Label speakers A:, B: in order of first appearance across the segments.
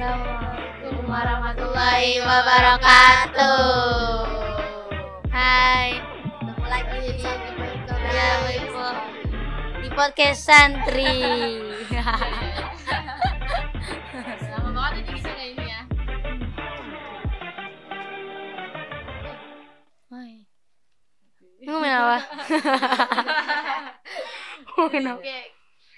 A: Assalamualaikum warahmatullahi wabarakatuh. Hai,
B: Ketemu lagi dan
A: Ya, di podcast santri.
C: Lama banget ini ini ya.
A: Hai. Ngomongin apa? Ngomongin apa?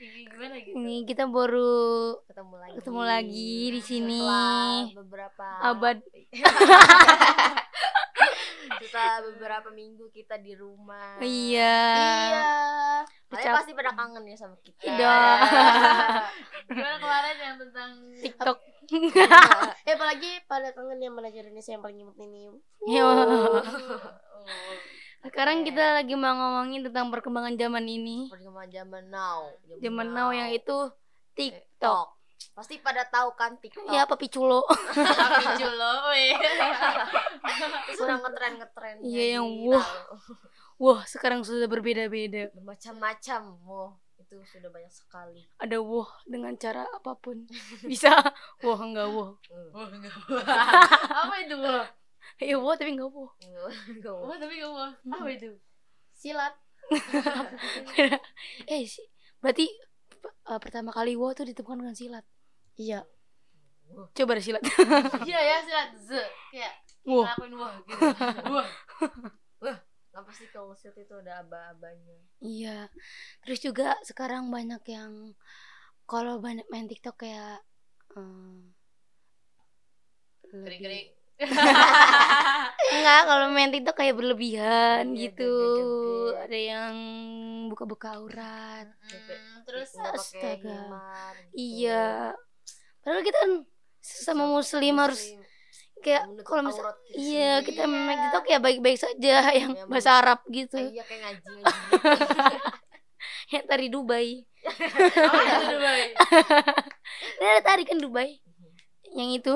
C: Gimana gitu.
A: Ini kita baru
B: ketemu lagi.
A: ketemu lagi di sini.
B: Setelah beberapa
A: Abad.
B: Setelah beberapa minggu kita di rumah.
A: Iya.
B: Iya. Kalian pasti pada kangen ya sama kita.
A: Iya.
C: Gimana kemarin yang tentang
A: TikTok.
D: Eh apalagi pada kangen yang belajar Indonesia yang paling imut ini.
C: Oh,
A: Sekarang kita lagi mau ngomongin tentang perkembangan zaman ini.
B: Perkembangan zaman now.
A: Zaman now yang itu TikTok.
B: TikTok. Pasti pada tahu kan TikTok.
A: Ya apa piculo?
C: tapi julo, weh.
B: Sudah ngetren ngetren.
A: Iya, yang wah. Wah, sekarang sudah berbeda-beda.
B: Bermacam-macam. Wah, itu sudah banyak sekali.
A: Ada wah dengan cara apa pun. Bisa wah enggak wah.
C: Wah, enggak. Apa itu, wah?
A: Ya wah tapi enggak wah.
B: Enggak.
C: Wah, tapi enggak wah. Apa itu?
D: Silat.
A: eh sih, berarti uh, pertama kali wah tuh ditemukan dengan silat.
D: Iya.
A: Coba deh silat.
C: Iya ya, silat z. Kayak
A: Wah.
C: ngelakuin wah gitu. Wah.
B: Nggak pasti kalau set itu ada aba-abanya.
A: Iya. Terus juga sekarang banyak yang kalau banyak main TikTok kayak um,
C: Kering-kering.
A: Enggak, kalau main TikTok kayak berlebihan
B: Iya,
A: gitu.
B: joget-joget.
A: Ada yang buka-buka aurat.
C: Hmm, terus
B: pakai
A: Astaga.
B: gitu.
A: Iya. Padahal kita kan sesama muslim harus
B: Muslim,
A: kayak
B: menutup
A: kalau misal
B: aurat kita
A: iya kita main TikTok ya baik-baik saja yang
B: Iya,
A: bahasa Arab gitu.
B: Iya kayak ngaji ngaji
A: Yang tari Dubai.
C: itu Dubai?
A: Ini ada tari kan Dubai. Yang itu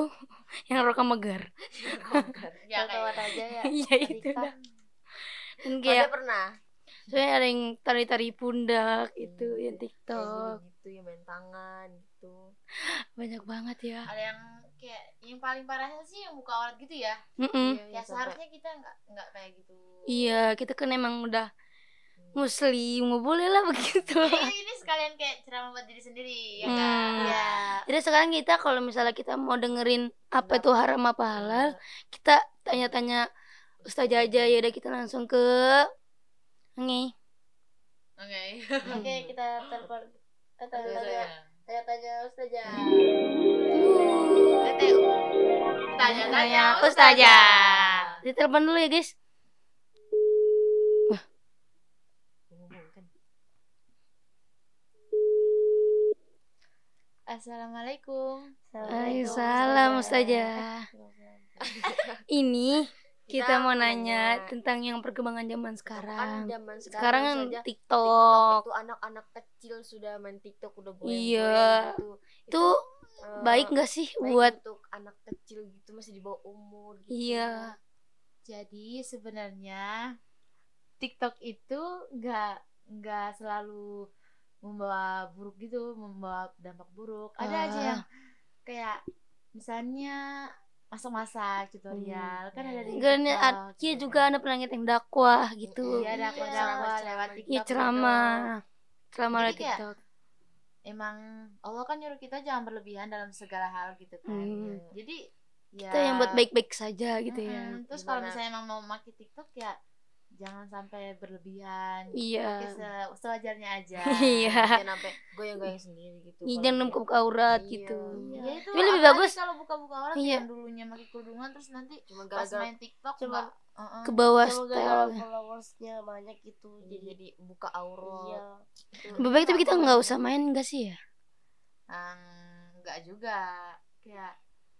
A: yang Roka Megar.
C: Ya kayak
D: aja ya.
A: Iya itu dah. Dan
B: kayak pernah
A: soalnya ada yang tari-tari pundak itu
B: Hmm,
A: yang
B: kayak
A: TikTok.
B: gitu ya main tangan gitu
A: Banyak banget ya.
C: ada yang kayak yang paling parahnya sih yang buka aurat gitu ya.
A: Mm-mm.
B: Iya,
C: Ya seharusnya kita nggak nggak kayak gitu.
A: Iya, kita kan emang udah muslim, nggak boleh lah begitu.
C: Ini, ini sekalian kayak ceramah buat diri sendiri ya kan.
A: Hmm.
D: Iya.
A: Jadi sekarang kita kalau misalnya kita mau dengerin apa itu haram apa halal, kita tanya-tanya ustazah aja ya udah kita langsung ke Nge.
C: Oke.
D: Oke, kita telepon. Eh,
C: Iya,
D: tanya-tanya. Tanya-tanya Ustazah.
C: Tanya-tanya
A: ustazah. Ditelepon dulu ya, guys.
C: Assalamualaikum.
A: Waalaikumsalam ustazah. Ini kita mau nanya
B: nanya.
A: tentang yang perkembangan zaman
B: kan
A: sekarang.
B: zaman sekarang,
A: Sekarang kan
B: saja
A: TikTok.
B: itu anak-anak kecil sudah main TikTok udah goyang
A: Iya.
B: gitu.
A: Itu
B: eh,
A: baik nggak sih
B: baik
A: buat
B: untuk anak kecil gitu masih di bawah umur gitu.
A: Iya.
C: Jadi sebenarnya TikTok itu nggak nggak selalu membawa buruk gitu, membawa dampak buruk. Ada aja
A: Ah.
C: yang kayak misalnya masak-masak tutorial kan ada di
A: Enggak nih,
C: TikTok,
A: ad- iya
C: gitu
A: juga
C: kan.
A: ada dakwah gitu.
C: Iya ada
B: Iya,
C: dakwah
B: ceramah
C: lewat. TikTok.
A: Iya
C: gitu.
A: ceramah. Ceramah lewat TikTok.
C: Emang Allah kan nyuruh kita jangan berlebihan dalam segala hal gitu kan.
A: Hmm.
C: Jadi ya
A: Kita yang buat baik-baik saja gitu ya.
C: Mm-mm. Terus kalau
B: Gimana?
C: misalnya emang mau pakai TikTok ya jangan sampai berlebihan.
A: Iya.
C: Pakai se- sewajarnya aja.
A: Iya.
B: Jangan sampai goyang-goyang sendiri gitu
A: Iya, Jangan
B: dia-
A: buka aurat
B: Iya.
A: gitu.
C: Ya itu
A: Tapi lebih bagus
C: kalau buka-buka orang
A: Iya.
C: yang dulunya pakai kerudungan terus nanti
B: cuma
C: pas
B: gara-gara
C: main TikTok
D: Cuma
C: nggak uh-uh.
A: ke bawah
D: gara followersnya banyak gitu.
B: jadi,
D: Jadi
B: jadi buka aurat
D: iya.
B: Itu.
A: Lebih baik tapi kita nggak usah main enggak sih ya?
C: Nggak juga kayak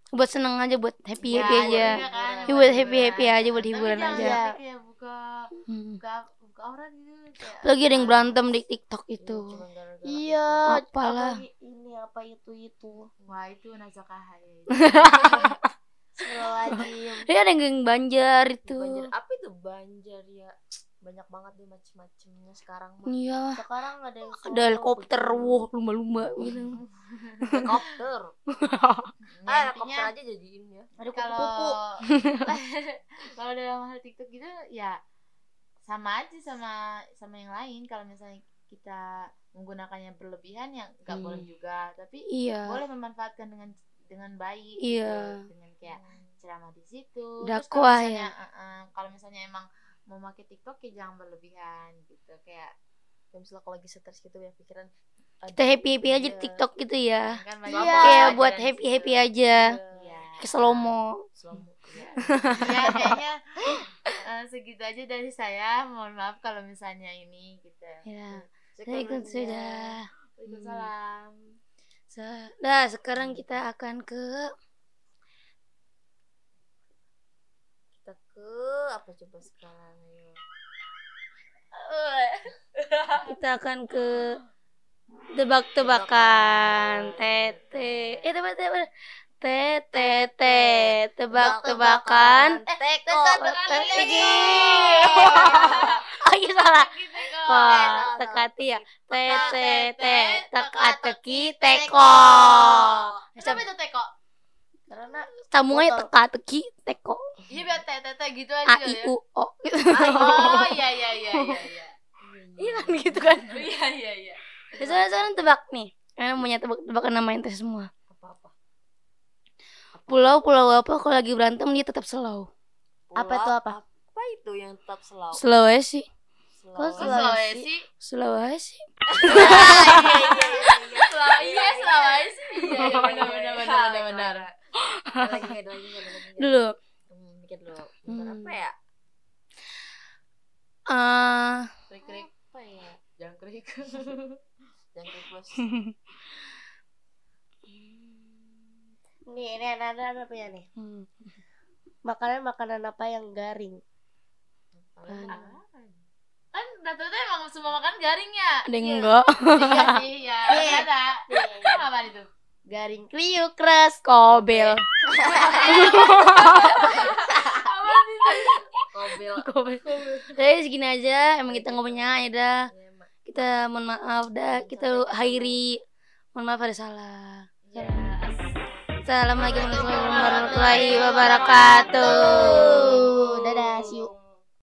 A: Buat seneng aja, buat happy
C: ya,
A: happy aja.
C: iya kan,
A: Ya, buat happy happy aja, buat
C: Tapi
A: hiburan aja.
C: kayak buka
A: Hmm.
C: buka buka aurat gitu kayak
A: Lagi ada yang berantem di TikTok itu.
B: Gara-gara
D: Iya,
A: Apalah.
D: ini apa itu itu.
C: wah itu nazakah ya.
A: Dia ada yang banjar itu.
B: banjir apa itu banjir ya banyak banget deh macem-macemnya sekarang mah
A: Iya.
D: Sekarang ada yang
A: Ada helikopter, wah lumba-lumba gitu.
B: helikopter
C: Ya,
B: ah
C: intinya
B: aja jadiin ya
D: Ada
C: kalau kalau dalam hal TikTok gitu ya sama aja sama sama yang lain kalau misalnya kita menggunakannya berlebihan ya nggak
A: Hmm.
C: boleh juga tapi
A: Iya.
C: boleh memanfaatkan dengan dengan baik
A: Iya.
C: gitu. dengan kayak ceramah di situ
A: Dakwah
C: kalau
A: ya.
C: misalnya, eh, eh, kalau misalnya emang mau pakai TikTok ya jangan berlebihan gitu kayak
B: kayak misalnya kalau lagi stres gitu ya pikiran
A: Kita happy happy aja di
B: Iya.
A: TikTok gitu ya.
C: kan
D: Iya.
C: banyak
A: Kayak
C: pelajaran
A: buat happy happy aja.
C: Iya.
A: Ke slomo.
C: ya, ya kayaknya eh, segitu aja dari saya mohon maaf kalau misalnya ini gitu
A: Ya. Saya ikut sudah.
C: Waalaikumsalam
A: Sa- Nah, sekarang kita akan ke
B: kita ke apa coba sekarang ayo
A: kita akan ke tebak-tebakan. Tete. Eh tebak tebak tete te tebak-tebakan.
B: Eh teko.
A: teki oh iya salah. Kok tekati ya. Tete te teka teki teko.
C: Kenapa itu teko?
B: karena
A: sambungannya teka teki teko.
C: Iya biar tete gitu aja
A: a i
C: ya.
A: u o.
C: Oh iya iya iya iya iya.
A: iya kan gitu kan?
C: Iya iya iya.
A: Ya, sekarang sekarang tebak nih kalian punya tebak-tebakan nama ente semua
B: apa apa
A: pulau pulau apa kalau lagi berantem dia tetap slow
D: Apa itu apa?
B: apa itu yang tetap
A: Sulawesi
B: selalu
A: Kok
C: Kok
A: Sulawesi?
C: Sulawesi?
A: Sulawesi
C: Iya Sulawesi. Iya iya benar benar benar benar benar.
B: lagi lagi
A: dulu
B: mikir dulu
A: Hmm.
B: apa ya
A: eh
C: Krik krik.
B: apa ya
C: Jangkrik.
B: jangan klik bos
D: Nih, ini ada ada apa ya nih?
A: hmm.
D: Makanan-makanan apa yang garing?
C: Kan rata-rata emang semua makan garing ya.
A: ada yang enggak
C: Iya sih ya.
D: Iya.
C: Ada. Emang apa itu?
D: Garing kriuk keras.
A: kobel
B: kobel
A: kobel jadi segini aja emang kita nggak punya ya dah
B: Iya.
A: Kita mohon maaf dah kita akhiri. Mohon maaf ada salah.
C: Ya.
A: Assalamualaikum warahmatullahi wabarakatuh